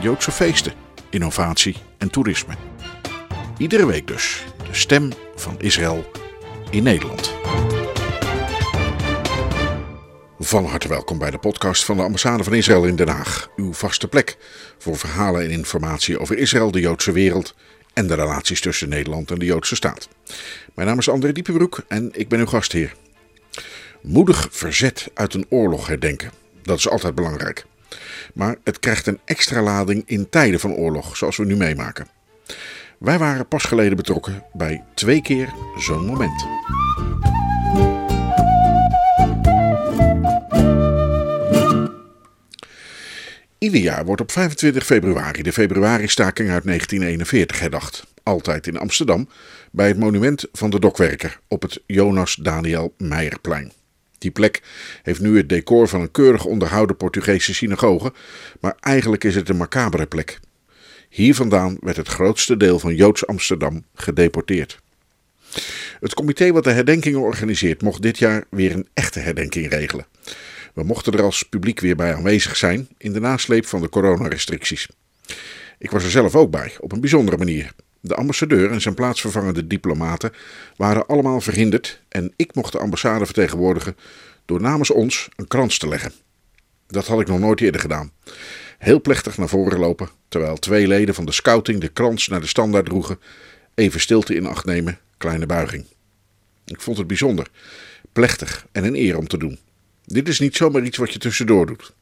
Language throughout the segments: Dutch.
Joodse feesten, innovatie en toerisme. Iedere week dus de stem van Israël in Nederland. Van harte welkom bij de podcast van de ambassade van Israël in Den Haag. Uw vaste plek voor verhalen en informatie over Israël, de Joodse wereld en de relaties tussen Nederland en de Joodse staat. Mijn naam is André Diepenbroek en ik ben uw gastheer. Moedig verzet uit een oorlog herdenken. Dat is altijd belangrijk. Maar het krijgt een extra lading in tijden van oorlog, zoals we nu meemaken. Wij waren pas geleden betrokken bij twee keer zo'n moment. Ieder jaar wordt op 25 februari de februaristaking uit 1941 herdacht. Altijd in Amsterdam, bij het monument van de dokwerker op het Jonas Daniel Meijerplein. Die plek heeft nu het decor van een keurig onderhouden Portugese synagoge, maar eigenlijk is het een macabere plek. Hier vandaan werd het grootste deel van Joods Amsterdam gedeporteerd. Het comité wat de herdenkingen organiseert mocht dit jaar weer een echte herdenking regelen. We mochten er als publiek weer bij aanwezig zijn in de nasleep van de coronarestricties. Ik was er zelf ook bij, op een bijzondere manier. De ambassadeur en zijn plaatsvervangende diplomaten waren allemaal verhinderd en ik mocht de ambassade vertegenwoordigen door namens ons een krans te leggen. Dat had ik nog nooit eerder gedaan. Heel plechtig naar voren lopen, terwijl twee leden van de scouting de krans naar de standaard droegen, even stilte in acht nemen, kleine buiging. Ik vond het bijzonder, plechtig en een eer om te doen. Dit is niet zomaar iets wat je tussendoor doet.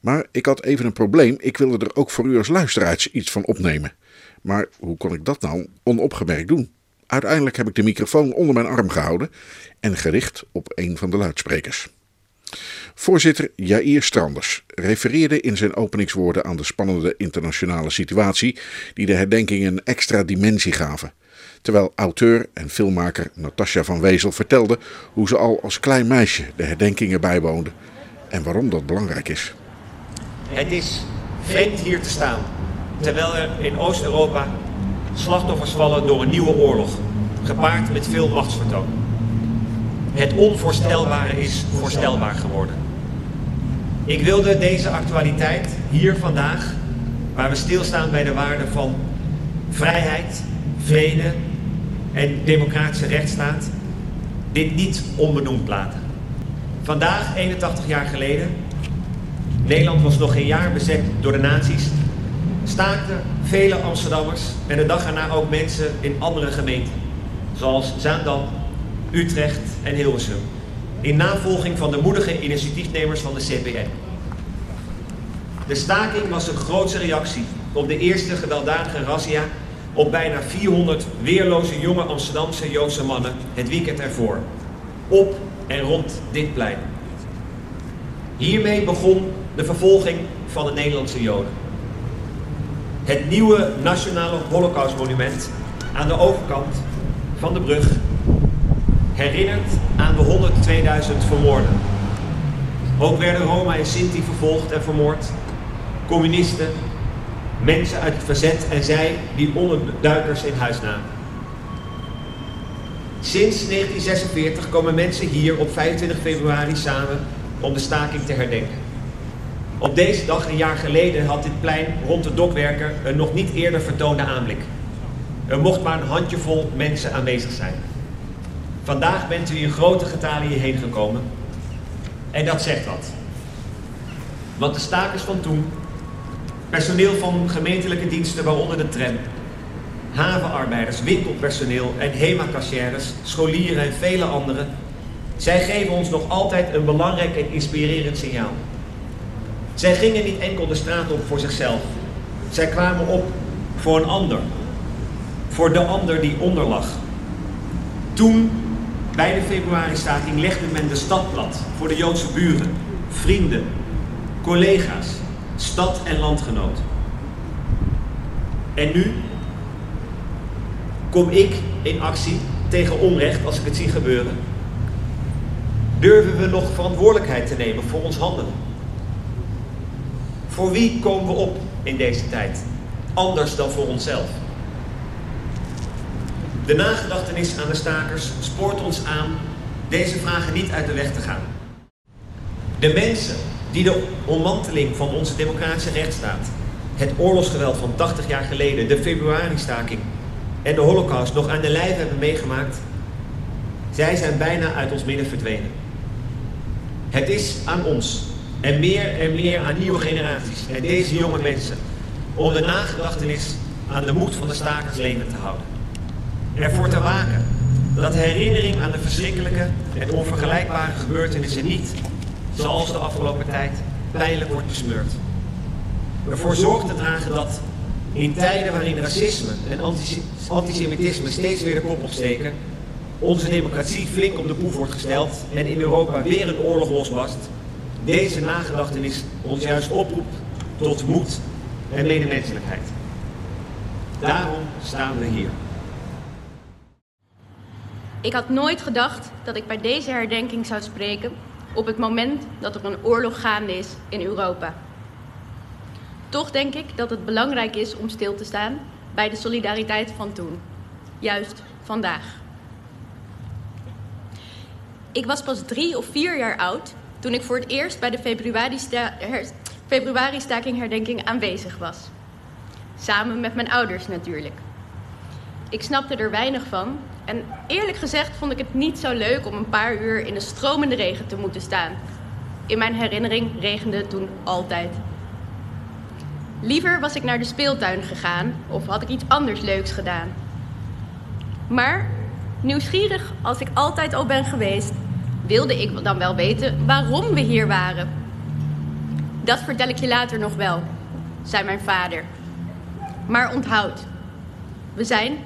Maar ik had even een probleem. Ik wilde er ook voor u als luisteraars iets van opnemen. Maar hoe kon ik dat nou onopgemerkt doen? Uiteindelijk heb ik de microfoon onder mijn arm gehouden en gericht op een van de luidsprekers. Voorzitter Jair Stranders refereerde in zijn openingswoorden aan de spannende internationale situatie die de herdenkingen een extra dimensie gaven. Terwijl auteur en filmmaker Natasja van Wezel vertelde hoe ze al als klein meisje de herdenkingen bijwoonde en waarom dat belangrijk is. Het is vreemd hier te staan, terwijl er in Oost-Europa slachtoffers vallen door een nieuwe oorlog, gepaard met veel machtsvertoon. Het onvoorstelbare is voorstelbaar geworden. Ik wilde deze actualiteit hier vandaag, waar we stilstaan bij de waarden van vrijheid, vrede en democratische rechtsstaat, dit niet onbenoemd laten. Vandaag, 81 jaar geleden, Nederland was nog geen jaar bezet door de nazi's, staakten vele Amsterdammers en de dag erna ook mensen in andere gemeenten, zoals Zaandam, Utrecht en Hilversum, in navolging van de moedige initiatiefnemers van de CPN. De staking was een grootse reactie op de eerste gewelddadige razzia op bijna 400 weerloze jonge Amsterdamse Joodse mannen het weekend ervoor, op en rond dit plein. Hiermee begon de vervolging van de Nederlandse Joden. Het nieuwe Nationale Holocaustmonument aan de overkant van de brug herinnert aan de 102.000 vermoorden. Ook werden Roma en Sinti vervolgd en vermoord, communisten, mensen uit het verzet en zij die onderduikers in huis namen. Sinds 1946 komen mensen hier op 25 februari samen om de staking te herdenken. Op deze dag een jaar geleden had dit plein rond de dokwerker een nog niet eerder vertoonde aanblik. Er mocht maar een handjevol mensen aanwezig zijn. Vandaag bent u in grote getalen hierheen gekomen. En dat zegt wat. Want de stakers van toen, personeel van gemeentelijke diensten, waaronder de tram, havenarbeiders, winkelpersoneel en HEMA-kassières, scholieren en vele anderen, zij geven ons nog altijd een belangrijk en inspirerend signaal. Zij gingen niet enkel de straat op voor zichzelf. Zij kwamen op voor een ander. Voor de ander die onder lag. Toen, bij de februari-staking, legde men de stad plat voor de Joodse buren, vrienden, collega's, stad en landgenoot. En nu kom ik in actie tegen onrecht als ik het zie gebeuren. Durven we nog verantwoordelijkheid te nemen voor ons handelen? Voor wie komen we op in deze tijd? Anders dan voor onszelf. De nagedachtenis aan de stakers spoort ons aan deze vragen niet uit de weg te gaan. De mensen die de ommanteling van onze democratische rechtsstaat, het oorlogsgeweld van 80 jaar geleden, de februari-staking en de holocaust nog aan de lijf hebben meegemaakt, zij zijn bijna uit ons midden verdwenen. Het is aan ons en meer en meer aan nieuwe generaties en deze jonge mensen om de nagedachtenis aan de moed van de stakers levend te houden. Ervoor te waken dat herinnering aan de verschrikkelijke en onvergelijkbare gebeurtenissen niet, zoals de afgelopen tijd, pijnlijk wordt besmeurd. Ervoor zorg te dragen dat in tijden waarin racisme en antisemitisme steeds weer de kop opsteken, onze democratie flink op de proef wordt gesteld en in Europa weer een oorlog losbast, deze nagedachtenis ons juist oproept tot moed en medemenselijkheid. Daarom staan we hier. Ik had nooit gedacht dat ik bij deze herdenking zou spreken op het moment dat er een oorlog gaande is in Europa. Toch denk ik dat het belangrijk is om stil te staan bij de solidariteit van toen, juist vandaag. Ik was pas drie of vier jaar oud toen ik voor het eerst bij de februari-staking herdenking aanwezig was. Samen met mijn ouders natuurlijk. Ik snapte er weinig van en eerlijk gezegd vond ik het niet zo leuk om een paar uur in de stromende regen te moeten staan. In mijn herinnering regende het toen altijd. Liever was ik naar de speeltuin gegaan of had ik iets anders leuks gedaan. Maar nieuwsgierig als ik altijd al ben geweest, wilde ik dan wel weten waarom we hier waren. Dat vertel ik je later nog wel, zei mijn vader. Maar onthoud, we zijn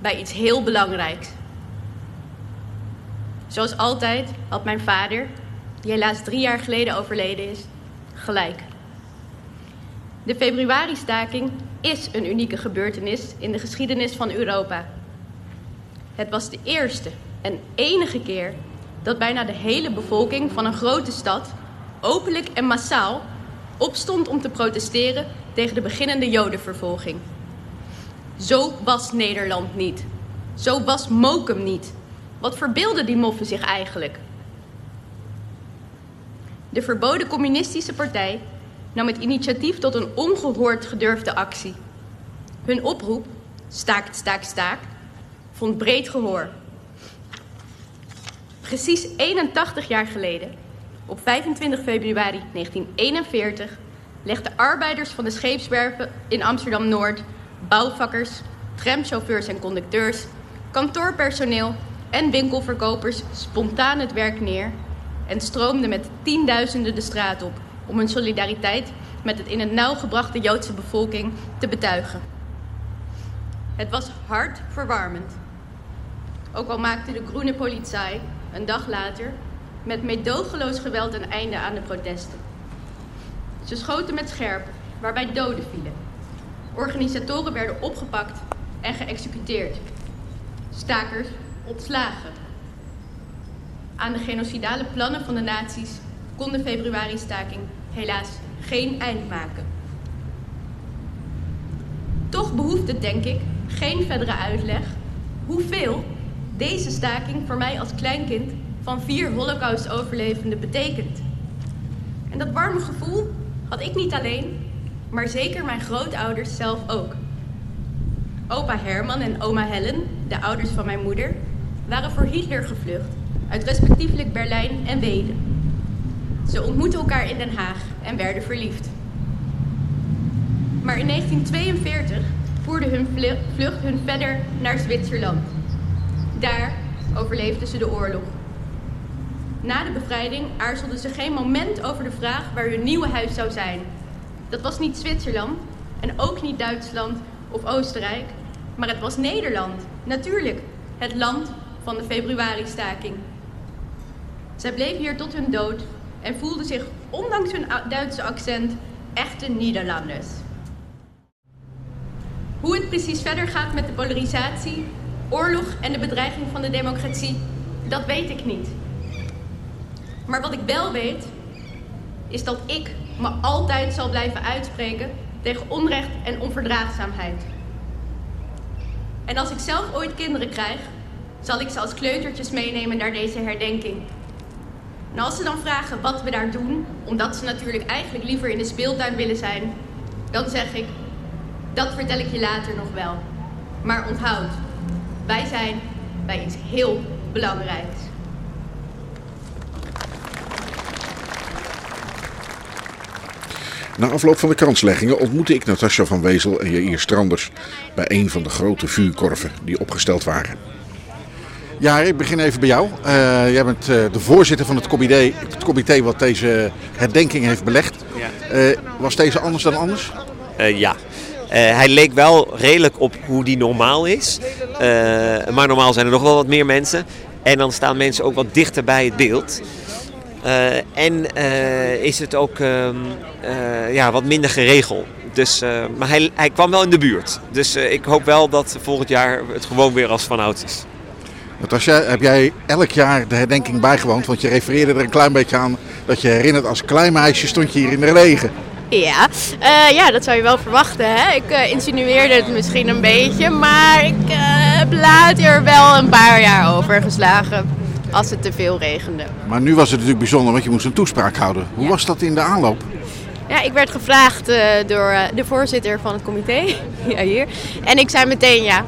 bij iets heel belangrijks. Zoals altijd had mijn vader, die helaas drie jaar geleden overleden is, gelijk. De februari-staking is een unieke gebeurtenis in de geschiedenis van Europa. Het was de eerste en enige keer dat bijna de hele bevolking van een grote stad openlijk en massaal opstond om te protesteren tegen de beginnende Jodenvervolging. Zo was Nederland niet. Zo was Mokum niet. Wat verbeelden die moffen zich eigenlijk? De verboden communistische partij nam het initiatief tot een ongehoord gedurfde actie. Hun oproep, staakt, staakt, staakt, vond breed gehoor. Precies 81 jaar geleden, op 25 februari 1941, legden arbeiders van de scheepswerven in Amsterdam-Noord, bouwvakkers, tramchauffeurs en conducteurs, kantoorpersoneel en winkelverkopers spontaan het werk neer en stroomden met tienduizenden de straat op om hun solidariteit met het in het nauw gebrachte Joodse bevolking te betuigen. Het was hartverwarmend. Ook al maakte de groene politie een dag later met meedogenloos geweld een einde aan de protesten. Ze schoten met scherp, waarbij doden vielen. Organisatoren werden opgepakt en geëxecuteerd. Stakers ontslagen. Aan de genocidale plannen van de nazi's kon de februari-staking helaas geen eind maken. Toch behoeft het, denk ik, geen verdere uitleg hoeveel deze staking voor mij als kleinkind van vier Holocaust-overlevenden betekent. En dat warme gevoel had ik niet alleen, maar zeker mijn grootouders zelf ook. Opa Herman en oma Helen, de ouders van mijn moeder, waren voor Hitler gevlucht uit respectievelijk Berlijn en Wenen. Ze ontmoetten elkaar in Den Haag en werden verliefd. Maar in 1942 voerde hun vlucht hun verder naar Zwitserland. Daar overleefden ze de oorlog. Na de bevrijding aarzelden ze geen moment over de vraag waar hun nieuwe huis zou zijn. Dat was niet Zwitserland en ook niet Duitsland of Oostenrijk, maar het was Nederland. Natuurlijk, het land van de februari-staking. Zij bleven hier tot hun dood en voelden zich, ondanks hun Duitse accent, echte Nederlanders. Hoe het precies verder gaat met de polarisatie, oorlog en de bedreiging van de democratie, dat weet ik niet. Maar wat ik wel weet, is dat ik me altijd zal blijven uitspreken tegen onrecht en onverdraagzaamheid. En als ik zelf ooit kinderen krijg, zal ik ze als kleutertjes meenemen naar deze herdenking. En als ze dan vragen wat we daar doen, omdat ze natuurlijk eigenlijk liever in de speeltuin willen zijn, dan zeg ik, dat vertel ik je later nog wel. Maar onthoud, wij zijn bij iets heel belangrijks. Na afloop van de kansleggingen ontmoette ik Natasja van Wezel en Jair Stranders bij een van de grote vuurkorven die opgesteld waren. Ja, ik begin even bij jou. Uh, jij bent uh, de voorzitter van het comité, het comité wat deze herdenking heeft belegd. Uh, was deze anders dan anders? ja. Hij leek wel redelijk op hoe die normaal is. maar normaal zijn er nog wel wat meer mensen. En dan staan mensen ook wat dichter bij het beeld. en is het ook ehm, ja, wat minder geregeld. Dus, maar hij, hij kwam wel in de buurt. Dus ik hoop wel dat volgend jaar het gewoon weer als vanouds is. Natasja, heb jij elk jaar de herdenking bijgewoond? Want je refereerde er een klein beetje aan dat je herinnert als klein meisje stond je hier in de regen. Ja, uh, ja dat zou je wel verwachten. Hè? Ik uh, insinueerde het misschien een beetje, maar ik uh, heb later wel een paar jaar overgeslagen als het te veel regende. Maar nu was het natuurlijk bijzonder, want je moest een toespraak houden. Hoe ja. was dat in de aanloop? Ja, ik werd gevraagd door de voorzitter van het comité, ja, hier. En ik zei meteen ja,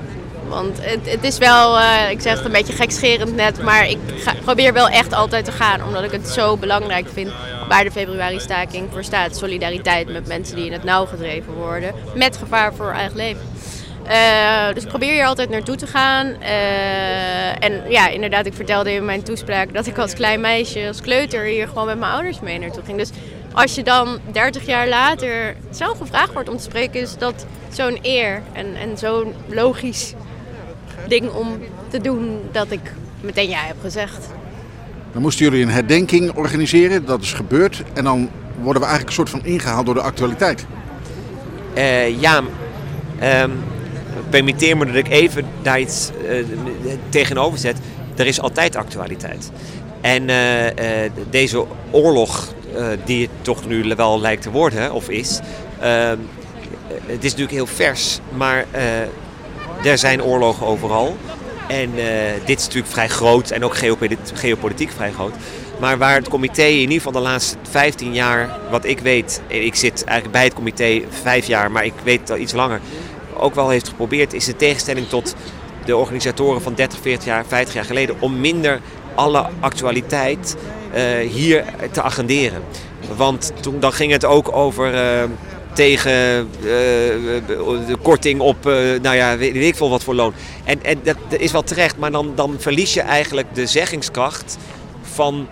want het, het is wel, uh, ik zeg het een beetje gekscherend net, maar ik ga, probeer wel echt altijd te gaan. Omdat ik het zo belangrijk vind waar de februari-staking voor staat. Solidariteit met mensen die in het nauw gedreven worden. Met gevaar voor eigen leven. Uh, dus ik probeer hier altijd naartoe te gaan. Uh, en ja, inderdaad, ik vertelde in mijn toespraak dat ik als klein meisje, als kleuter, hier gewoon met mijn ouders mee naartoe ging. Dus als je dan 30 jaar later zo gevraagd wordt om te spreken, is dat zo'n eer en, en zo'n logisch ding om te doen dat ik meteen ja heb gezegd. Dan moesten jullie een herdenking organiseren, dat is gebeurd. En dan worden we eigenlijk een soort van ingehaald door de actualiteit. Uh, ja, um, permitteer me dat ik even daar iets uh, tegenover zet. Er is altijd actualiteit. En uh, deze oorlog, die het toch nu wel lijkt te worden, of is, ehm, het is natuurlijk heel vers, maar er zijn oorlogen overal. En uh, dit is natuurlijk vrij groot en ook geopolitiek vrij groot. Maar waar het comité in ieder geval de laatste 15 jaar, wat ik weet, ik zit eigenlijk bij het comité vijf jaar, maar ik weet al iets langer, ook wel heeft geprobeerd, is de tegenstelling tot de organisatoren van 30, 40 jaar, 50 jaar geleden, om minder alle actualiteit uh, hier te agenderen. Want toen dan ging het ook over. Uh, tegen uh, de korting op, uh, nou ja, weet, ik veel wat voor loon. En, en dat, is wel terecht, maar dan, dan verlies je eigenlijk de zeggingskracht van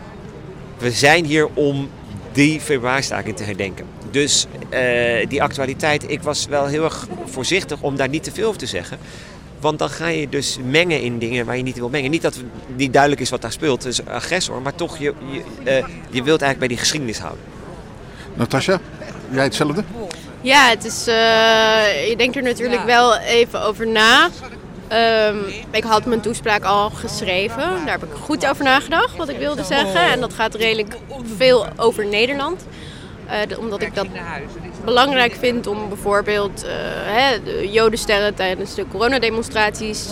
we zijn hier om die februari-staking te herdenken. Dus die actualiteit, ik was wel heel erg voorzichtig om daar niet te veel over te zeggen. Want dan ga je dus mengen in dingen waar je niet wil mengen. Niet dat het niet duidelijk is wat daar speelt, dus agressor, maar toch, je, je, je wilt eigenlijk bij die geschiedenis houden. Natasja, jij hetzelfde? Ja, het is, uh, je denkt er natuurlijk wel even over na. Um, ik had mijn toespraak al geschreven. Daar heb ik goed over nagedacht wat ik wilde zeggen. En dat gaat redelijk veel over Nederland. Uh, omdat ik dat belangrijk vind om bijvoorbeeld uh, hè, de jodensterren tijdens de coronademonstraties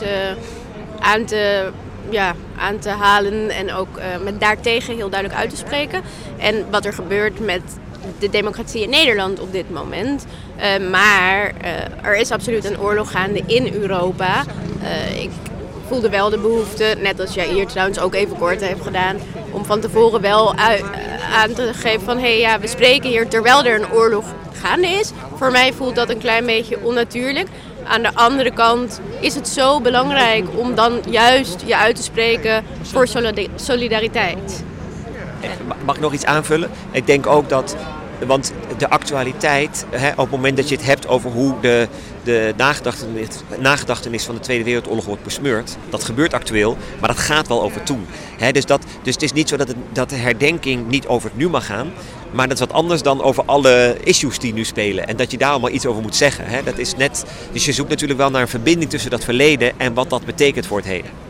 aan, te, ja, aan te halen. En ook met daartegen heel duidelijk uit te spreken. En wat er gebeurt met de democratie in Nederland op dit moment. Uh, maar uh, er is absoluut een oorlog gaande in Europa. Uh, ik voelde wel de behoefte, net als jij hier trouwens ook even kort heeft gedaan, om van tevoren wel aan te geven van hé hey, ja, we spreken hier terwijl er een oorlog gaande is. Voor mij voelt dat een klein beetje onnatuurlijk. Aan de andere kant is het zo belangrijk om dan juist je uit te spreken voor solidariteit. Mag ik nog iets aanvullen? Ik denk ook dat want de actualiteit, hè, op het moment dat je het hebt over hoe de, de nagedachtenis, van de Tweede Wereldoorlog wordt besmeurd, dat gebeurt actueel, maar dat gaat wel over toen. Hè, dus, dat, dus het is niet zo dat, dat de herdenking niet over het nu mag gaan, maar dat is wat anders dan over alle issues die nu spelen. En dat je daar allemaal iets over moet zeggen. Hè. Dat is net, dus je zoekt natuurlijk wel naar een verbinding tussen dat verleden en wat dat betekent voor het heden.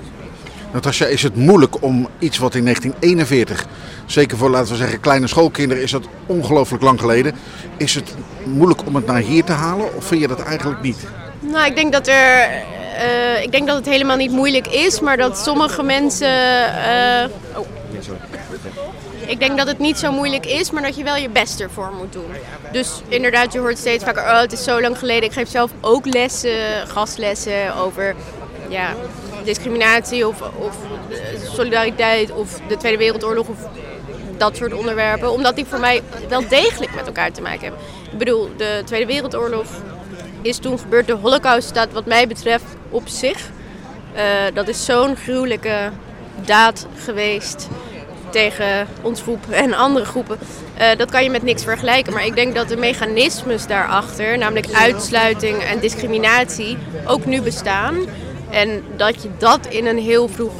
Natasja, is het moeilijk om iets wat in 1941, zeker voor laten we zeggen kleine schoolkinderen, is dat ongelooflijk lang geleden. Is het moeilijk om het naar hier te halen of vind je dat eigenlijk niet? Nou, ik denk dat er. eh, ik denk dat het helemaal niet moeilijk is, maar dat sommige mensen. eh, oh. Ik denk dat het niet zo moeilijk is, maar dat je wel je best ervoor moet doen. Dus inderdaad, je hoort steeds vaker, oh het is zo lang geleden. Ik geef zelf ook lessen, gastlessen over ja, discriminatie of, of solidariteit of de Tweede Wereldoorlog of dat soort onderwerpen. Omdat die voor mij wel degelijk met elkaar te maken hebben. Ik bedoel, de Tweede Wereldoorlog is toen gebeurd. De Holocaust staat wat mij betreft op zich. Eh, dat is zo'n gruwelijke daad geweest tegen ons groep en andere groepen. Eh, dat kan je met niks vergelijken. Maar ik denk dat de mechanismes daarachter, namelijk uitsluiting en discriminatie, ook nu bestaan. En dat je dat in een heel vroeg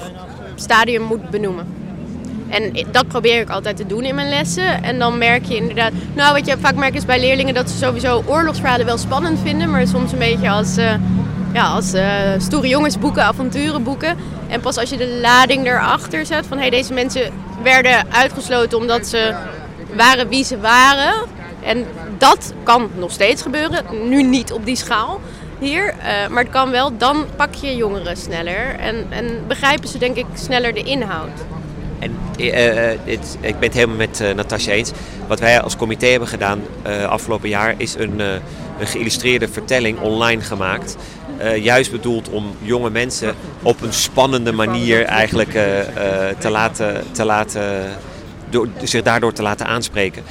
stadium moet benoemen. En dat probeer ik altijd te doen in mijn lessen. En dan merk je inderdaad... Nou, wat je vaak merkt is bij leerlingen dat ze sowieso oorlogsverhalen wel spannend vinden. Maar soms een beetje als, eh, ja, als eh, stoere jongensboeken, avonturenboeken. En pas als je de lading erachter zet van... Hey, deze mensen werden uitgesloten omdat ze waren wie ze waren. En dat kan nog steeds gebeuren. Nu niet op die schaal hier. eh, maar het kan wel, dan pak je jongeren sneller. En, en begrijpen ze denk ik sneller de inhoud. En eh, eh, ik ben het helemaal met eh Natasja eens. Wat wij als comité hebben gedaan afgelopen jaar is een, geïllustreerde vertelling online gemaakt. Juist bedoeld om jonge mensen op een spannende manier eigenlijk te laten, te laten door, zich daardoor te laten aanspreken.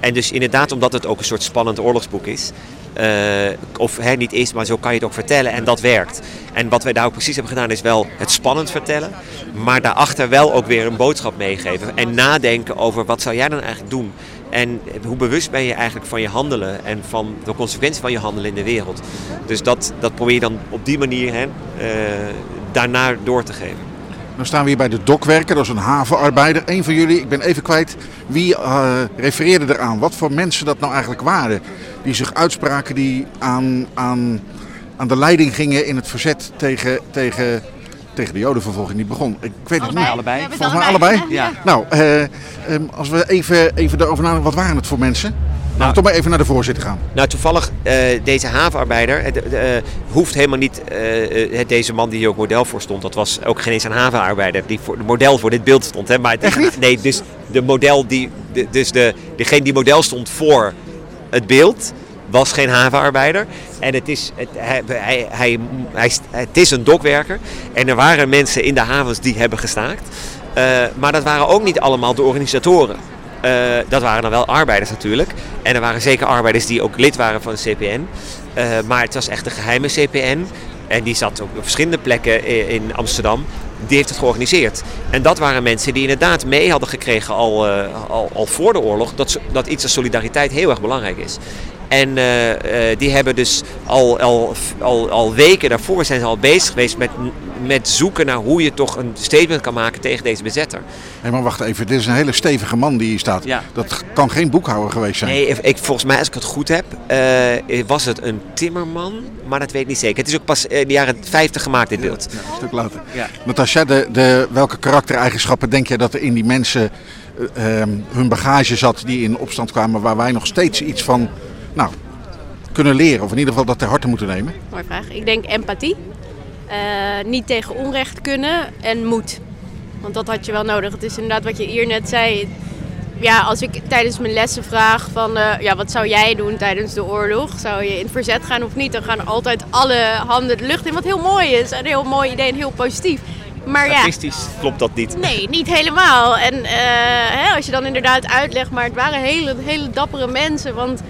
En dus inderdaad, omdat het ook een soort spannend oorlogsboek is. Eh, of hè, niet is, maar zo kan je het ook vertellen en dat werkt. En wat wij daar ook precies hebben gedaan is wel het spannend vertellen. Maar daarachter wel ook weer een boodschap meegeven. En nadenken over wat zou jij dan eigenlijk doen. En hoe bewust ben je eigenlijk van je handelen en van de consequenties van je handelen in de wereld. Dus dat, dat probeer je dan op die manier hè, eh, daarna door te geven. Dan staan we hier bij de dokwerker, dat is een havenarbeider. Een van jullie, ik ben even kwijt, wie eh, refereerde eraan? Wat voor mensen dat nou eigenlijk waren? Die zich uitspraken, die aan, aan, aan de leiding gingen in het verzet tegen, tegen, tegen de jodenvervolging die begon. Ik weet het niet. Allebei. Volgens mij allebei? Ja. Nou, eh, ehm, als we even, even daarover nadenken, wat waren het voor mensen? Laten we toch maar even naar de voorzitter gaan. Nou, toevallig, eh, deze havenarbeider eh, hoeft helemaal niet, eh, eh, deze man die hier ook model voor stond, dat was ook geen eens een havenarbeider die voor, model voor dit beeld stond. Hè, maar het Echt niet? Nee, dus de model die, de, dus de, degene die model stond voor het beeld, was geen havenarbeider. En het is, het, hij, hij, hij, het is een dokwerker. En er waren mensen in de havens die hebben gestaakt. Eh, maar dat waren ook niet allemaal de organisatoren. Eh, dat waren dan wel arbeiders natuurlijk. En er waren zeker arbeiders die ook lid waren van de CPN. Eh, maar het was echt een geheime CPN. En die zat ook op verschillende plekken in Amsterdam. Die heeft het georganiseerd. En dat waren mensen die inderdaad mee hadden gekregen al, eh, al, al voor de oorlog. Dat, dat iets als solidariteit heel erg belangrijk is. En eh, eh, die hebben dus al, al, al, al weken daarvoor zijn ze al bezig geweest met, met zoeken naar hoe je toch een statement kan maken tegen deze bezetter. Hé, maar wacht even, dit is een hele stevige man die hier staat. Ja. Dat kan geen boekhouder geweest zijn. Nee, ik, volgens mij, als ik het goed heb, eh, was het een timmerman, maar dat weet ik niet zeker. Het is ook pas in de jaren 50 gemaakt, dit beeld. Ja, een stuk later. Ja. Natasja, de, de, welke karaktereigenschappen denk jij dat er in die mensen eh, ehm, hun bagage zat die in opstand kwamen, waar wij nog steeds iets van nou, kunnen leren? Of in ieder geval dat ter harte moeten nemen? Mooie vraag. Ik denk empathie. Eh, niet tegen onrecht kunnen en moed. Want dat had je wel nodig. Het is inderdaad wat je hier net zei. Ja, als ik tijdens mijn lessen vraag van eh, ja, wat zou jij doen tijdens de oorlog? Zou je in het verzet gaan of niet? Dan gaan altijd alle handen de lucht in. Wat heel mooi is. Een heel mooi idee en heel positief. Maar ja, Statistisch klopt dat niet. Nee, niet helemaal. En eh, hè, als je dan inderdaad uitlegt, maar het waren hele, hele dappere mensen. Want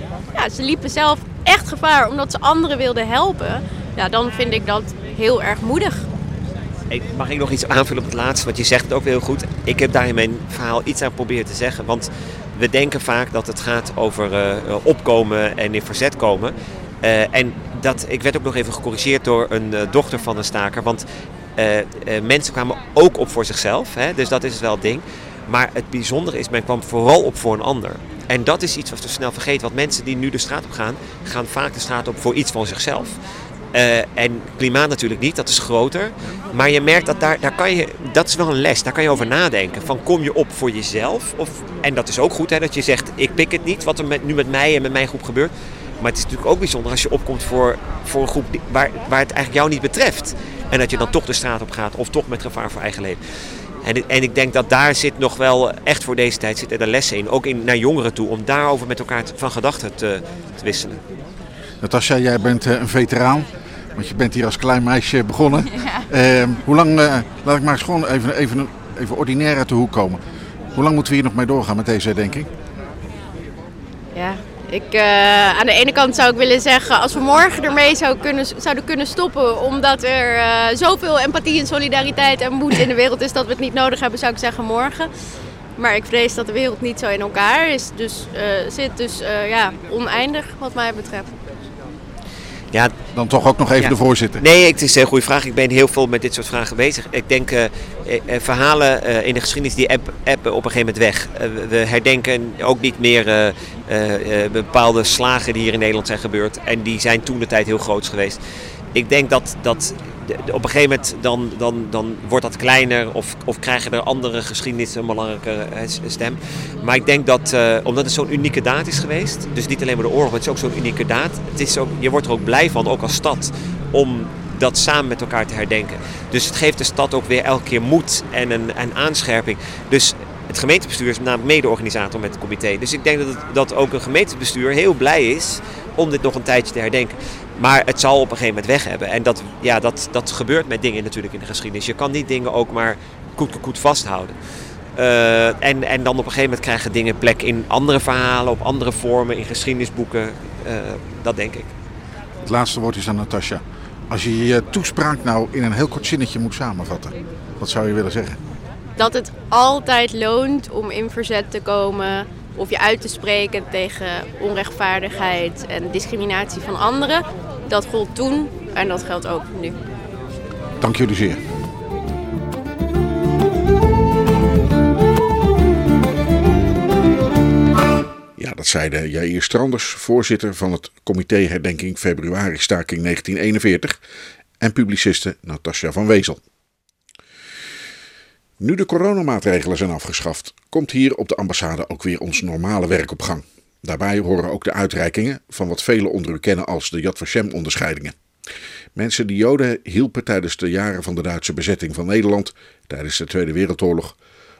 ze liepen zelf echt gevaar omdat ze anderen wilden helpen. Ja, dan vind ik dat heel erg moedig. ik, mag ik nog iets aanvullen op het laatste? Want je zegt het ook heel goed. Ik heb daar in mijn verhaal iets aan proberen te zeggen. Want we denken vaak dat het gaat over uh, opkomen en in verzet komen. Uh, en dat, ik werd ook nog even gecorrigeerd door een uh, dochter van een staker. Want mensen kwamen ook op voor zichzelf. Hè, dus dat is wel het ding. Maar het bijzondere is, men kwam vooral op voor een ander. En dat is iets wat we snel vergeten. Want mensen die nu de straat op gaan, gaan vaak de straat op voor iets van zichzelf. Uh, en klimaat natuurlijk niet, dat is groter. Maar je merkt dat daar, daar kan je, dat is wel een les, daar kan je over nadenken. Van kom je op voor jezelf? Of, en dat is ook goed hè, dat je zegt, ik pik het niet wat er nu met mij en met mijn groep gebeurt. Maar het is natuurlijk ook bijzonder als je opkomt voor, voor een groep waar, waar het eigenlijk jou niet betreft. En dat je dan toch de straat op gaat of toch met gevaar voor eigen leven. En, en ik denk dat daar zit nog wel, echt voor deze tijd, zit er lessen in. Ook in, naar jongeren toe, om daarover met elkaar van gedachten te, te wisselen. Natasja, jij bent een veteraan. Want je bent hier als klein meisje begonnen. Ja. Uh, hoe lang, uh, laat ik maar eens gewoon even, even, even ordinair uit de hoek komen. Hoe lang moeten we hier nog mee doorgaan met deze herdenking? Ja, ik, uh, aan de ene kant zou ik willen zeggen, als we morgen ermee kunnen, zouden kunnen stoppen, omdat er uh, zoveel empathie en solidariteit en moed in de wereld is dat we het niet nodig hebben, zou ik zeggen morgen. Maar ik vrees dat de wereld niet zo in elkaar is, dus, uh, zit, dus ja, oneindig wat mij betreft. Ja, dan toch ook nog even ja. de voorzitter. Nee, het is een goede vraag. Ik ben heel veel met dit soort vragen bezig. Ik denk uh, verhalen uh, in de geschiedenis die appen, appen op een gegeven moment weg. Uh, we herdenken ook niet meer bepaalde slagen die hier in Nederland zijn gebeurd. En die zijn toen de tijd heel groot geweest. Ik denk dat, dat op een gegeven moment dan, dan, dan wordt dat kleiner of, of krijgen er andere geschiedenissen een belangrijke stem. Maar ik denk dat, uh, omdat het zo'n unieke daad is geweest, dus niet alleen maar de oorlog, maar het is ook zo'n unieke daad. Het is ook, je wordt er ook blij van, ook als stad, om dat samen met elkaar te herdenken. Dus het geeft de stad ook weer elke keer moed en een, een aanscherping. Dus het gemeentebestuur is namelijk mede-organisator met het comité. Dus ik denk dat, het, dat ook een gemeentebestuur heel blij is om dit nog een tijdje te herdenken. Maar het zal op een gegeven moment weg hebben. En dat, ja, dat, dat gebeurt met dingen natuurlijk in de geschiedenis. Je kan die dingen ook maar koet koet vasthouden. Uh, en, en dan op een gegeven moment krijgen dingen plek in andere verhalen, op andere vormen, in geschiedenisboeken. Uh, dat denk ik. Het laatste woord is aan Natasja. Als je je toespraak nou in een heel kort zinnetje moet samenvatten, wat zou je willen zeggen? Dat het altijd loont om in verzet te komen of je uit te spreken tegen onrechtvaardigheid en discriminatie van anderen. Dat gold toen en dat geldt ook nu. Dank jullie zeer. Ja, dat zeide Jair Stranders, voorzitter van het comité Herdenking Februari Staking 1941 en publiciste Natasja van Wezel. Nu de coronamaatregelen zijn afgeschaft, komt hier op de ambassade ook weer ons normale werk op gang. Daarbij horen ook de uitreikingen van wat velen onder u kennen als de Yad Vashem-onderscheidingen. Mensen die Joden hielpen tijdens de jaren van de Duitse bezetting van Nederland tijdens de Tweede Wereldoorlog,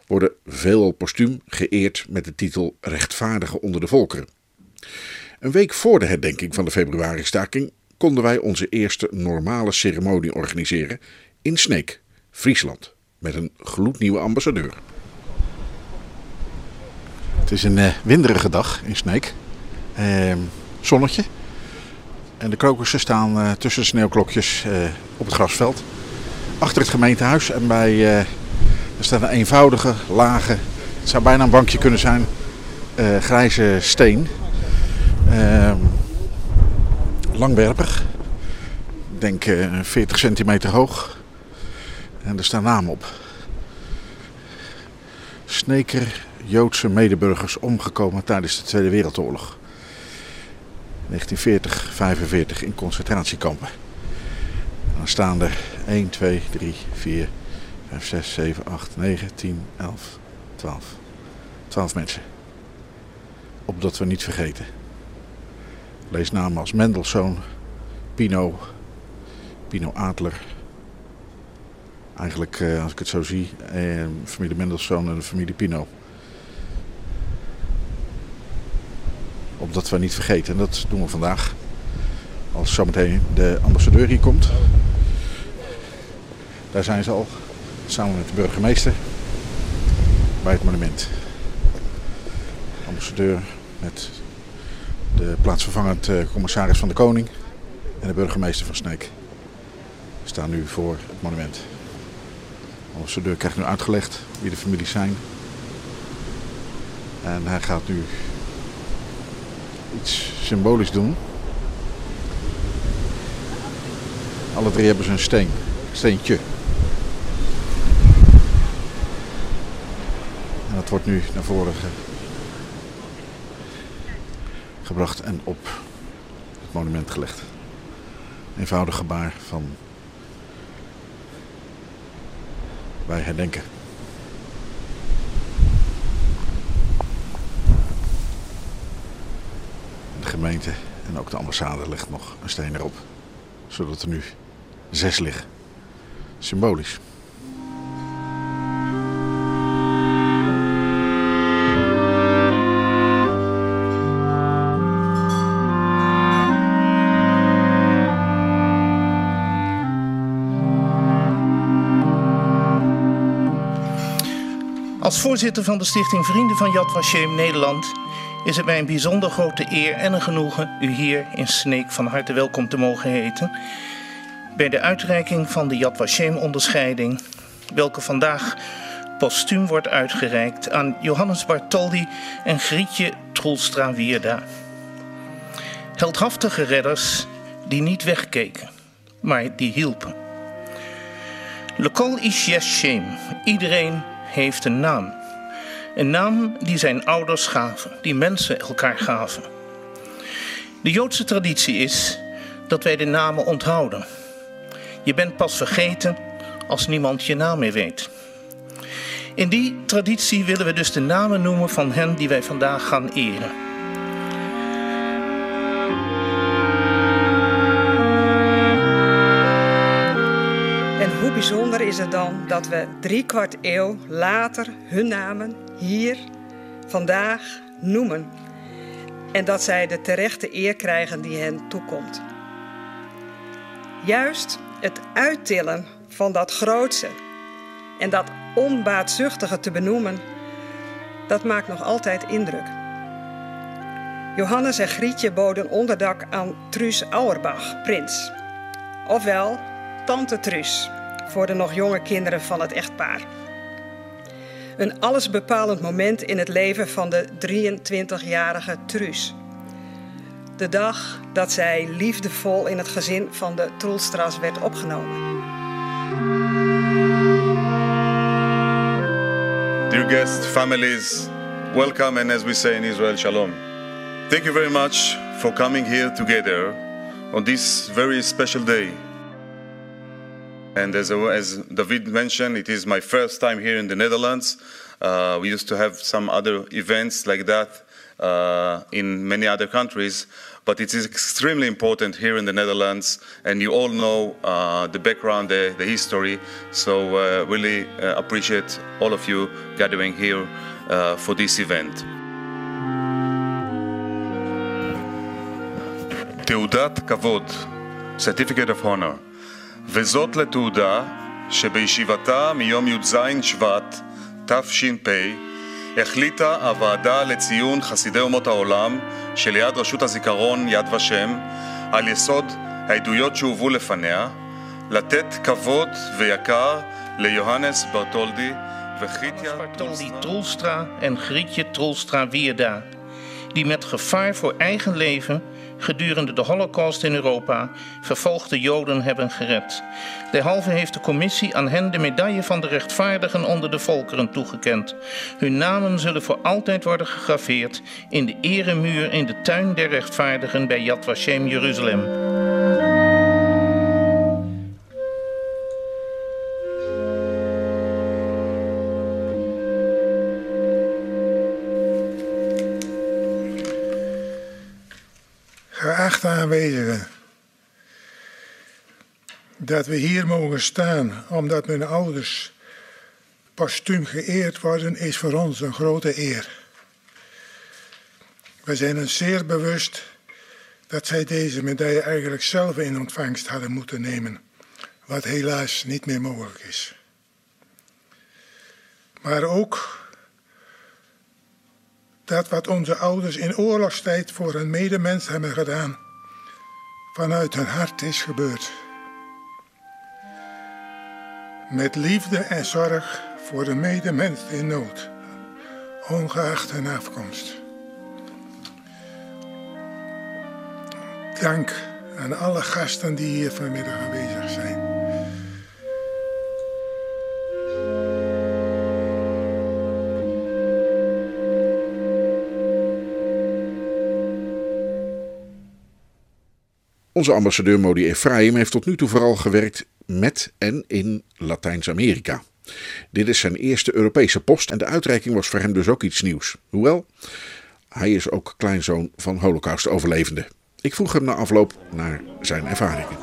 worden veelal postuum geëerd met de titel Rechtvaardige onder de volkeren. Een week voor de herdenking van de februari-staking konden wij onze eerste normale ceremonie organiseren in Sneek, Friesland met een gloednieuwe ambassadeur. Is een uh, winderige dag in Sneek. Uh, zonnetje. En de krokussen staan uh, tussen de sneeuwklokjes uh, op het grasveld. Achter het gemeentehuis. En bij, er staat een eenvoudige, lage, het zou bijna een bankje kunnen zijn, grijze steen. Ehm, langwerpig. Ik denk 40 centimeter hoog. En er staan namen op. Sneker Joodse medeburgers omgekomen tijdens de Tweede Wereldoorlog. 1940, 45 in concentratiekampen. En dan staan er 1, 2, 3, 4, 5, 6, 7, 8, 9, 10, 11, 12. 12 mensen. Opdat we niet vergeten. Lees namen als Mendelssohn, Pino, Pino Adler, Eigenlijk, uh, als ik het zo zie, eh, familie Mendelssohn en familie Pino. Opdat we niet vergeten, en dat doen we vandaag. Als zometeen de ambassadeur hier komt. Daar zijn ze al, samen met de burgemeester, bij het monument. De ambassadeur met de plaatsvervangend uh, commissaris van de Koning en de burgemeester van Sneek staan nu voor het monument. ambassadeur krijgt nu uitgelegd wie de families zijn. En hij gaat nu iets symbolisch doen. Alle drie hebben ze een steen, steentje. En dat wordt nu naar voren gebracht en op het monument gelegd. Eenvoudig gebaar van wij herdenken. Gemeente en ook de ambassade legt nog een steen erop. Zodat er nu zes liggen. Symbolisch. Als voorzitter van de Stichting Vrienden van Yad Vashem Nederland is het mij een bijzonder grote eer en een genoegen u hier in Sneek van harte welkom te mogen heten bij de uitreiking van de Yad Vashem onderscheiding, welke vandaag postuum wordt uitgereikt aan Johannes Bartoldi en Grietje Troelstra Wierda. Heldhaftige redders die niet wegkeken, maar die hielpen. Lekol is Yeshem, iedereen heeft een naam. Een naam die zijn ouders gaven, die mensen elkaar gaven. De Joodse traditie is dat wij de namen onthouden. Je bent pas vergeten als niemand je naam meer weet. In die traditie willen we dus de namen noemen van hen die wij vandaag gaan eren. Is het dan dat we drie kwart eeuw later hun namen hier vandaag noemen. En dat zij de terechte eer krijgen die hen toekomt. Juist het uittillen van dat grootste en dat onbaatzuchtige te benoemen, dat maakt nog altijd indruk. Johannes en Grietje boden onderdak aan Truus Auerbach, prins. Ofwel Tante Truus, voor de nog jonge kinderen van het echtpaar. Een allesbepalend moment in het leven van de 23-jarige Truus. De dag dat zij liefdevol in het gezin van de Troelstras werd opgenomen. Dear guests, families, welcome and as we say in Israel, shalom. Thank you very much for coming here together on this very special day. And as, as David mentioned, it is my first time here in the Netherlands. Uh, we used to have some other events like that uh, in many other countries, but it is extremely important here in the Netherlands, and you all know uh, the background, the, the history. So uh, really uh, appreciate all of you gathering here uh, for this event. תעודת כבוד, Certificate of Honor, וזאת לתעודה שבישיבתה מיום י"ז שבט תש"פ החליטה הוועדה לציון חסידי אומות העולם שליד רשות הזיכרון יד ושם על יסוד העדויות שהובאו לפניה לתת כבוד ויקר ליוהנס ברטולדי וחיטיה Bartoldi Troelstra en Grietje Troelstra Wierda, die met gevaar voor eigen leven gedurende de Holocaust in Europa vervolgde Joden hebben gered. Derhalve heeft de commissie aan hen de medaille van de rechtvaardigen onder de volkeren toegekend. Hun namen zullen voor altijd worden gegraveerd in de eremuur in de tuin der rechtvaardigen bij Yad Vashem Jeruzalem. Dat we hier mogen staan omdat mijn ouders postuum geëerd worden, is voor ons een grote eer. We zijn ons zeer bewust dat zij deze medaille eigenlijk zelf in ontvangst hadden moeten nemen, wat helaas niet meer mogelijk is. Maar ook dat wat onze ouders in oorlogstijd voor een medemens hebben gedaan, vanuit hun hart is gebeurd. met liefde en zorg voor de medemens in nood, ongeacht hun afkomst. Dank aan alle gasten die hier vanmiddag aanwezig zijn. Onze ambassadeur Modi Ephraim heeft tot nu toe vooral gewerkt met en in Latijns-Amerika. Dit is zijn eerste Europese post en de uitreiking was voor hem dus ook iets nieuws. Hoewel, hij is ook kleinzoon van Holocaust-overlevenden. Ik vroeg hem na afloop naar zijn ervaringen.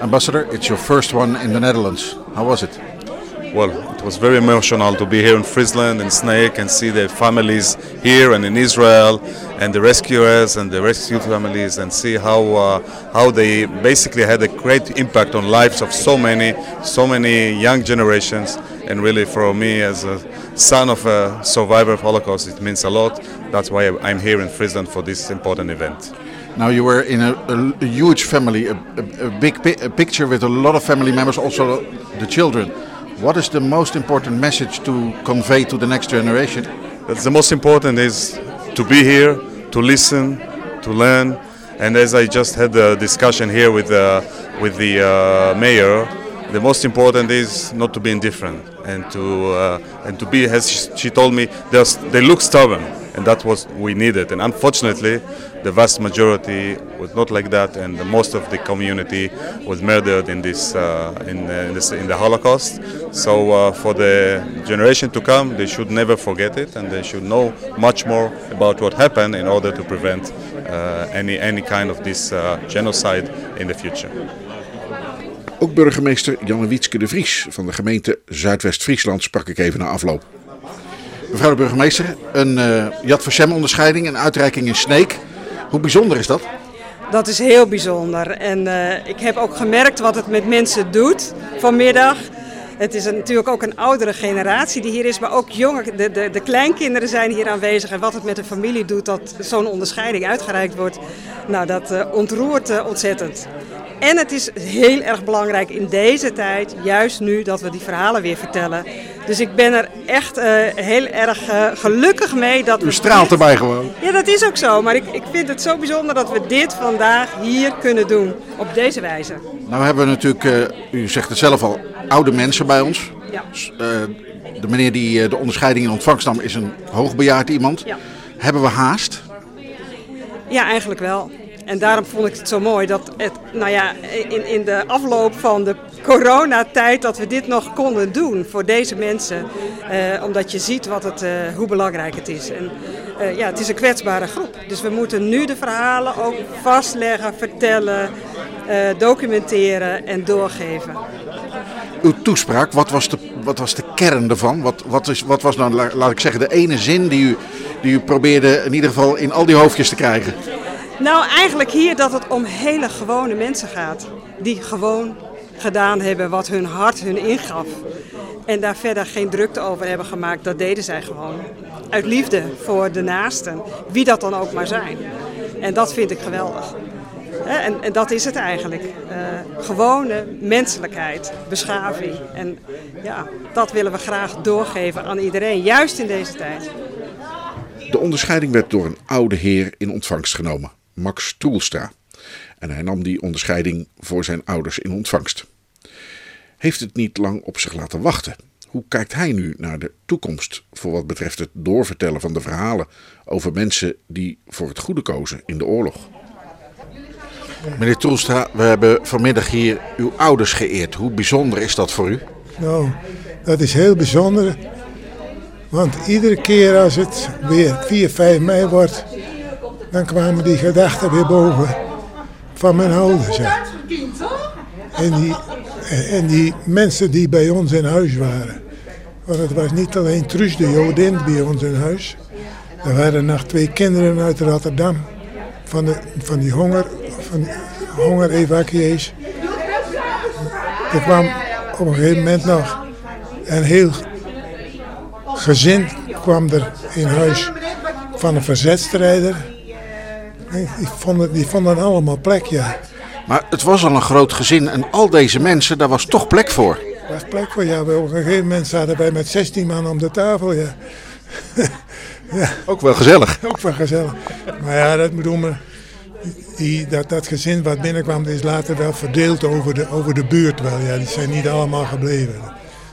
Ambassador, it's your first one in the Netherlands. How was it? Well, it was very emotional to be here in Friesland and Snake and see the families here and in Israel and the rescuers and the rescued families and see how uh, how they basically had a great impact on lives of so many so many young generations and really for me as a son of a survivor of Holocaust it means a lot. That's why I'm here in Friesland for this important event. Now you were in a, a, huge family, a, a, a big pi picture with a lot of family members, also the children. What is the most important message to convey to the next generation? That's the most important is to be here, to listen, to learn, and as I just had the discussion here with uh, with the uh, mayor, the most important is not to be indifferent and to uh, and to be as she told me they look stubborn and that was we needed. And unfortunately the vast majority was not like that and most of the community was murdered in this uh, in, uh, in, this, in the holocaust. So uh, for the generation to come they should never forget it and they should know much more about what happened in order to prevent uh, any any kind of this uh, genocide in the future. Ook burgemeester Janne Wietske de Vries van de gemeente Zuidwest-Friesland sprak ik even na afloop. Mevrouw de burgemeester, een uh, Yad Vashem onderscheiding, een uitreiking in Sneek. Hoe bijzonder is dat? Dat is heel bijzonder. En uh, ik heb ook gemerkt wat het met mensen doet vanmiddag. Het is natuurlijk ook een oudere generatie die hier is, maar ook jonge, de, de, de kleinkinderen zijn hier aanwezig. En wat het met de familie doet dat zo'n onderscheiding uitgereikt wordt, nou dat uh, ontroert ontzettend. En het is heel erg belangrijk in deze tijd, juist nu, dat we die verhalen weer vertellen. Dus ik ben er echt uh, heel erg uh, gelukkig mee dat U straalt erbij gewoon. Ja, dat is ook zo. Maar ik, ik vind het zo bijzonder dat we dit vandaag hier kunnen doen. Op deze wijze. Nou hebben we natuurlijk, uh, u zegt het zelf al, oude mensen bij ons. Ja. de meneer die de onderscheiding in ontvangst nam is een hoogbejaard iemand. Ja. Hebben we haast? Ja, eigenlijk wel. En daarom vond ik het zo mooi dat het, nou ja, in, in de afloop van de coronatijd dat we dit nog konden doen voor deze mensen. Eh, omdat je ziet wat het, uh, hoe belangrijk het is. En uh, ja, het is een kwetsbare groep. Dus we moeten nu de verhalen ook vastleggen, vertellen, documenteren en doorgeven. Uw toespraak, wat was de, wat was de kern ervan? Wat, wat, is, wat was nou, laat ik zeggen, de ene zin die u, die u probeerde in ieder geval in al die hoofdjes te krijgen? Nou, eigenlijk hier dat het om hele gewone mensen gaat. Die gewoon gedaan hebben wat hun hart hun ingaf. En daar verder geen drukte over hebben gemaakt. Dat deden zij gewoon. Uit liefde voor de naasten. Wie dat dan ook maar zijn. En dat vind ik geweldig. En, en dat is het eigenlijk. Uh, gewone menselijkheid, beschaving. En ja, dat willen we graag doorgeven aan iedereen. Juist in deze tijd. De onderscheiding werd door een oude heer in ontvangst genomen. Max Toelstra. En hij nam die onderscheiding voor zijn ouders in ontvangst. Heeft het niet lang op zich laten wachten? Hoe kijkt hij nu naar de toekomst voor wat betreft het doorvertellen van de verhalen over mensen die voor het goede kozen in de oorlog? Meneer Toelstra, we hebben vanmiddag hier uw ouders geëerd. Hoe bijzonder is dat voor u? Nou, dat is heel bijzonder. Want iedere keer als het weer 4, 5 mei wordt, dan kwamen die gedachten weer boven van mijn ouders. Ja. En, die, en die mensen die bij ons in huis waren. Want het was niet alleen Truus de Jodin bij ons in huis. Er waren nog twee kinderen uit Rotterdam. Van, de, van die honger, van hongerevacuees. Er kwam op een gegeven moment nog een heel gezin kwam er in huis van een verzetstrijder. Die vonden, die vonden allemaal plek, ja. Maar het was al een groot gezin en al deze mensen, daar was toch plek voor. Er was plek voor, ja. Op een gegeven moment zaten wij met 16 man om de tafel, ja. ja. Ook wel gezellig. Ook wel gezellig. Maar ja, dat bedoel me. Die, dat, dat gezin wat binnenkwam, is later wel verdeeld over de, over de buurt wel. Ja, die zijn niet allemaal gebleven.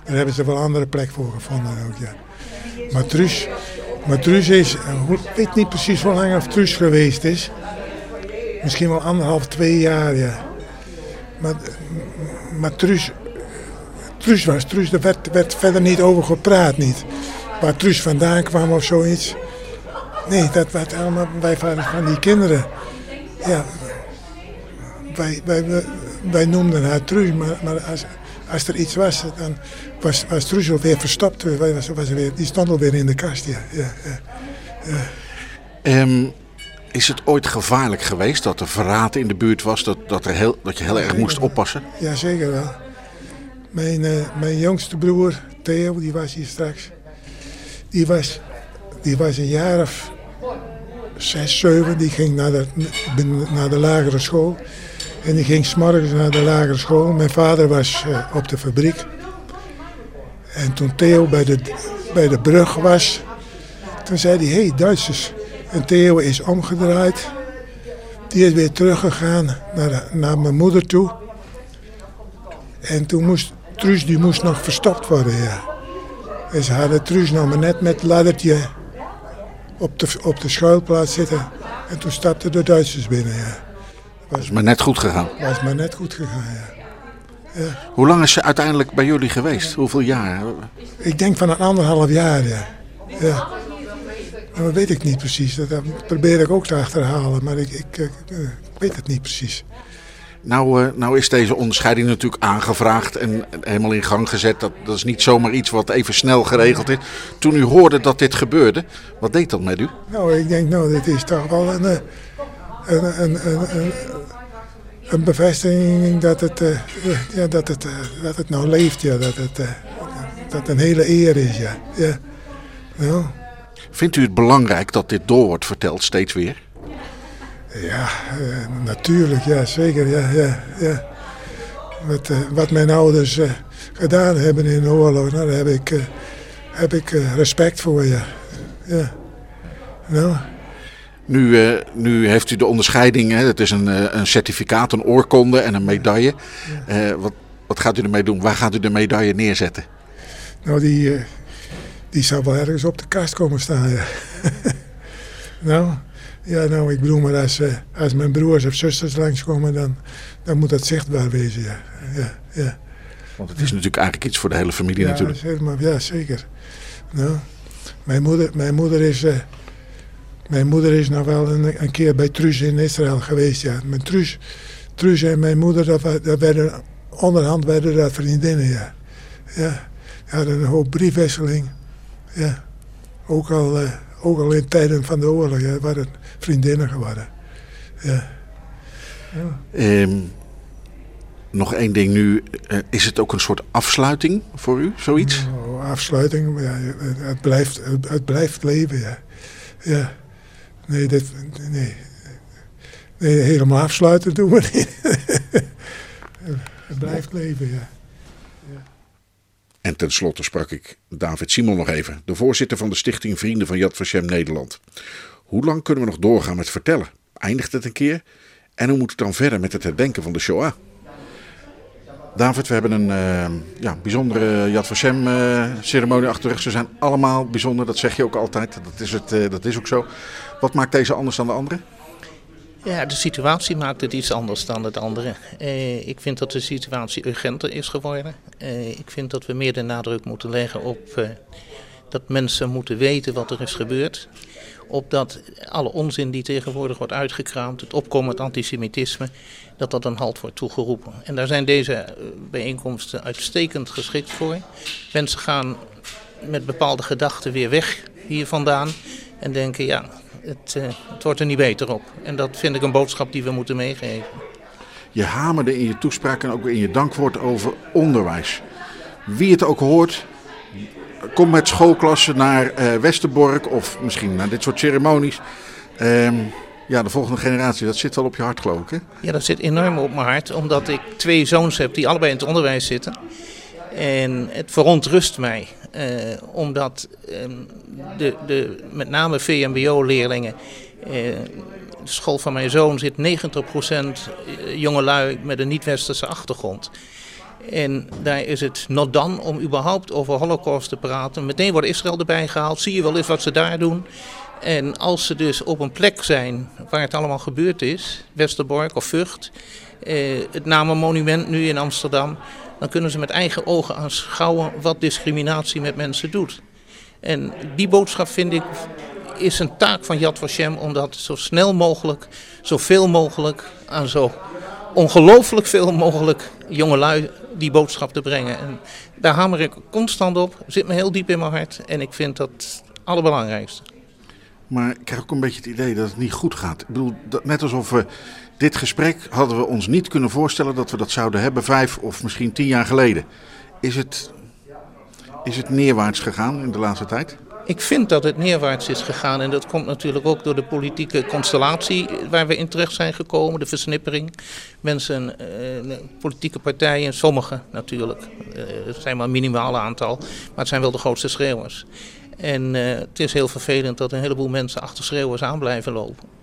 Daar hebben ze wel andere plek voor gevonden ook, ja. Maar Truus, maar Truus is, ik weet niet precies hoe lang of Truus geweest is. Misschien wel anderhalf, twee jaar, ja. Maar, maar Truus, Truus was Truus, daar werd, werd verder niet over gepraat, niet. Waar Truus vandaan kwam of zoiets. Nee, dat werd allemaal, wij waren van die kinderen. Ja, wij, wij, wij noemden haar Truus, maar, maar als, als er iets was, dan was, was alweer verstopt. Was, was weer, die stond alweer in de kast, ja. ja, ja. Um, is het ooit gevaarlijk geweest dat er verraad in de buurt was, dat, dat, er heel, dat je heel erg moest oppassen? Ja, zeker wel. Mijn, uh, mijn jongste broer, Theo, die was hier straks. Die was, die was een jaar of zes, zeven. Die ging naar de, naar de lagere school. En die ging s'morgens naar de lagere school. Mijn vader was uh, op de fabriek. En toen Theo bij de, bij de brug was, toen zei hij, hé hey, Duitsers. En Theo is omgedraaid. Die is weer teruggegaan naar, naar mijn moeder toe. En toen moest Truus die moest nog verstopt worden, ja. En ze hadden Truus nog maar net met het laddertje op de, op de schuilplaats zitten. En toen stapten de Duitsers binnen, ja. Was maar net goed gegaan. Was maar net goed gegaan, ja. ja. Hoe lang is ze uiteindelijk bij jullie geweest? Hoeveel jaar? Ik denk van een anderhalf jaar, ja. ja. Dat weet ik niet precies. Dat probeer ik ook te achterhalen, maar ik, ik, ik, ik weet het niet precies. Nou, uh, nou is deze onderscheiding natuurlijk aangevraagd en helemaal in gang gezet. Dat, dat is niet zomaar iets wat even snel geregeld is. Toen u hoorde dat dit gebeurde, wat deed dat met u? Nou, ik denk, nou, dit is toch wel een, een, een, een, een bevestiging dat het, uh, ja, dat, het, uh, dat het nou leeft. Ja, dat het dat een hele eer is. Ja. Ja. Nou. Vindt u het belangrijk dat dit door wordt verteld steeds weer? Ja, natuurlijk, ja, zeker. Ja, ja, ja. Wat, wat mijn ouders gedaan hebben in de oorlog, nou, daar heb ik, heb ik respect voor, ja. ja. Nou. Nu, nu heeft u de onderscheiding, hè, het is een, een certificaat, een oorkonde en een medaille. Ja. wat, wat gaat u ermee doen? Waar gaat u de medaille neerzetten? Nou, die, die zou wel ergens op de kast komen staan, ja. nou... Ja, nou, ik bedoel maar, als, als mijn broers of zusters langskomen, dan, dan moet dat zichtbaar wezen, ja. ja, ja. Want het is natuurlijk eigenlijk iets voor de hele familie ja, natuurlijk. Ja, zeker. Nou, mijn, moeder, mijn, moeder is, uh, mijn moeder is nog wel een, een keer bij Truus in Israël geweest, ja. Mijn Truus, Truus en mijn moeder, dat, dat werden, onderhand werden dat vriendinnen, ja. Ja, die hadden een hoop briefwisseling, ja. Ook al... Uh, ook al in tijden van de oorlog, ja, waren vriendinnen geworden. Ja. ja. Um, nog één ding nu. Uh, is het ook een soort afsluiting voor u, zoiets? Oh, afsluiting, ja, het, blijft, het, het, blijft leven, ja. ja. Nee, dit, nee. helemaal afsluiten doen we niet. het blijft leven, ja. En tenslotte sprak ik David Simon nog even, de voorzitter van de stichting Vrienden van Yad Vashem Nederland. Hoe lang kunnen we nog doorgaan met vertellen? Eindigt het een keer? En hoe moet het dan verder met het herdenken van de Shoah? David, we hebben een uh, ja, bijzondere Yad Vashem uh, ceremonie achter de rug. Ze zijn allemaal bijzonder, dat zeg je ook altijd. Dat is, het, uh, dat is ook zo. Wat maakt deze anders dan de andere? Ja, de situatie maakt het iets anders dan het andere. Eh, ik vind dat de situatie urgenter is geworden. Eh, ik vind dat we meer de nadruk moeten leggen op uh, dat mensen moeten weten wat er is gebeurd. Op dat alle onzin die tegenwoordig wordt uitgekraamd, het opkomend antisemitisme, dat dat een halt wordt toegeroepen. En daar zijn deze bijeenkomsten uitstekend geschikt voor. Mensen gaan met bepaalde gedachten weer weg hier vandaan en denken, ja, het, uh, het wordt er niet beter op. En dat vind ik een boodschap die we moeten meegeven. Je hamerde in je toespraak en ook in je dankwoord over onderwijs. Wie het ook hoort, kom met schoolklassen naar uh, Westerbork of misschien naar dit soort ceremonies. Uh, Ja, de volgende generatie, dat zit wel op je hart geloof ik hè? Ja, dat zit enorm op mijn hart, omdat ik twee zoons heb die allebei in het onderwijs zitten. En het verontrust mij, eh, omdat eh, de, de, met name VMBO-leerlingen, eh, de school van mijn zoon zit 90% jongelui met een niet-westerse achtergrond. En daar is het not dan om überhaupt over holocaust te praten. Meteen wordt Israël erbij gehaald, zie je wel eens wat ze daar doen. En als ze dus op een plek zijn waar het allemaal gebeurd is, Westerbork of Vught, eh, het Namenmonument nu in Amsterdam, dan kunnen ze met eigen ogen aanschouwen wat discriminatie met mensen doet. En die boodschap vind ik is een taak van Yad Vashem om dat zo snel mogelijk, zoveel mogelijk aan zo ongelooflijk veel mogelijk jongelui die boodschap te brengen. En daar hamer ik constant op, zit me heel diep in mijn hart en ik vind dat het allerbelangrijkste. Maar ik krijg ook een beetje het idee dat het niet goed gaat. Ik bedoel, net alsof we dit gesprek hadden we ons niet kunnen voorstellen dat we dat zouden hebben vijf of misschien tien jaar geleden. Is het, is het neerwaarts gegaan in de laatste tijd? Ik vind dat het neerwaarts is gegaan en dat komt natuurlijk ook door de politieke constellatie waar we in terecht zijn gekomen, de versnippering. Mensen, eh, politieke partijen, sommige natuurlijk, uh, het zijn maar een minimaal aantal, maar het zijn wel de grootste schreeuwers. En uh, het is heel vervelend dat een heleboel mensen achter schreeuwers aan blijven lopen.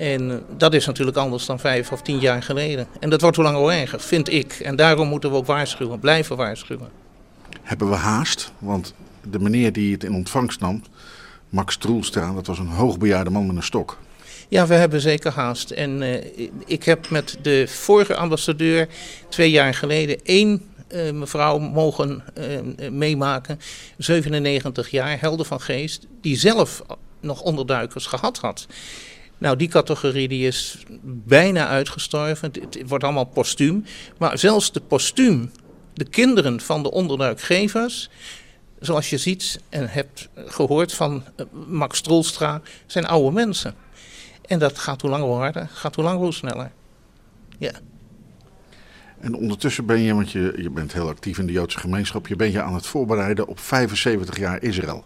En dat is natuurlijk anders dan vijf of tien jaar geleden. En dat wordt hoe langer hoe erger, vind ik. En daarom moeten we ook waarschuwen, blijven waarschuwen. Hebben we haast? Want de meneer die het in ontvangst nam, Max Troelstra, dat was een hoogbejaarde man met een stok. Ja, we hebben zeker haast. En uh, ik heb met de vorige ambassadeur twee jaar geleden één uh, mevrouw mogen uh, meemaken, 97 jaar, helder van geest, die zelf nog onderduikers gehad had. Nou, die categorie die is bijna uitgestorven. Het, het wordt allemaal postuum. Maar zelfs de postuum, de kinderen van de onderduikgevers, zoals je ziet en hebt gehoord van Max Troelstra, zijn oude mensen. En dat gaat hoe langer hoe harder, gaat hoe langer hoe sneller. Ja. En ondertussen ben je, want je, je bent heel actief in de Joodse gemeenschap, je bent je aan het voorbereiden op 75 jaar Israël.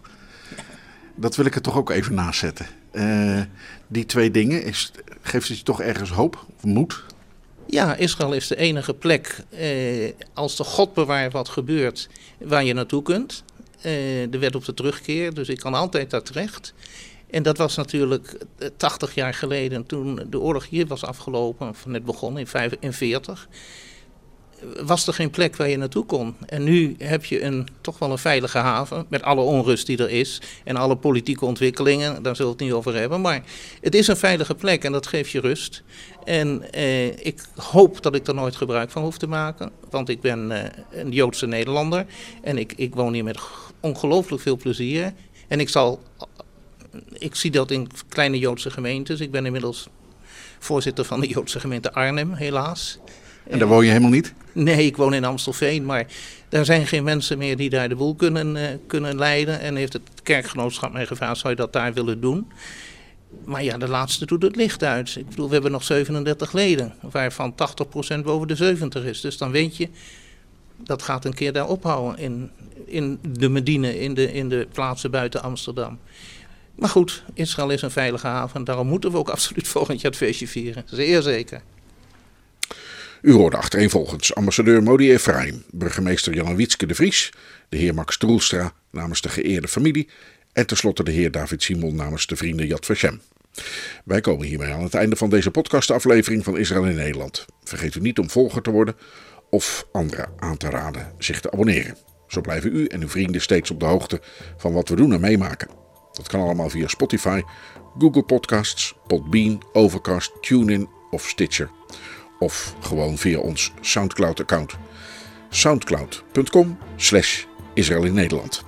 Dat wil ik er toch ook even naast zetten. Uh, die twee dingen, is, geeft het je toch ergens hoop of moed? Ja, Israël is de enige plek, eh, als de God bewaart wat gebeurt, waar je naartoe kunt. Eh, de wet op de terugkeer, dus ik kan altijd daar terecht. En dat was natuurlijk 80 jaar geleden, toen de oorlog hier was afgelopen, of net begonnen in 1945 was er geen plek waar je naartoe kon. En nu heb je een, toch wel een veilige haven, met alle onrust die er is en alle politieke ontwikkelingen, daar zullen we het niet over hebben. Maar het is een veilige plek en dat geeft je rust. En eh, ik hoop dat ik er nooit gebruik van hoef te maken, want ik ben eh, een Joodse Nederlander en ik, ik woon hier met ongelooflijk veel plezier. En ik zal, ik zie dat in kleine Joodse gemeentes. Ik ben inmiddels voorzitter van de Joodse gemeente Arnhem, helaas. En daar woon je helemaal niet? Nee, ik woon in Amstelveen, maar daar zijn geen mensen meer die daar de boel kunnen, uh, kunnen leiden. En heeft het kerkgenootschap mij gevraagd, zou je dat daar willen doen? Maar ja, de laatste doet het licht uit. Ik bedoel, we hebben nog 37 leden, waarvan 80% boven de 70 is. Dus dan weet je, dat gaat een keer daar ophouden in, in de Medine, in de, in de plaatsen buiten Amsterdam. Maar goed, Israël is een veilige haven. Daarom moeten we ook absoluut volgend jaar het feestje vieren. Zeer zeker. U hoorde achtereenvolgens ambassadeur Modi Efraim, burgemeester Jan Wietske de Vries, de heer Max Troelstra namens de geëerde familie en tenslotte de heer David Simon namens de vrienden Yad Vashem. Wij komen hiermee aan het einde van deze podcastaflevering van Israël in Nederland. Vergeet u niet om volger te worden of anderen aan te raden zich te abonneren. Zo blijven u en uw vrienden steeds op de hoogte van wat we doen en meemaken. Dat kan allemaal via Spotify, Google Podcasts, Podbean, Overcast, TuneIn of Stitcher of gewoon via ons Soundcloud-account. soundcloud.com slash in Nederland.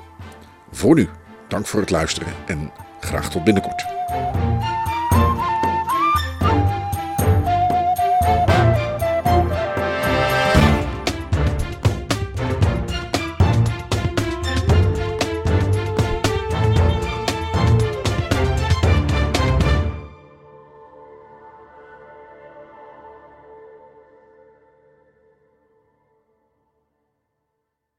Voor nu, dank voor het luisteren en graag tot binnenkort.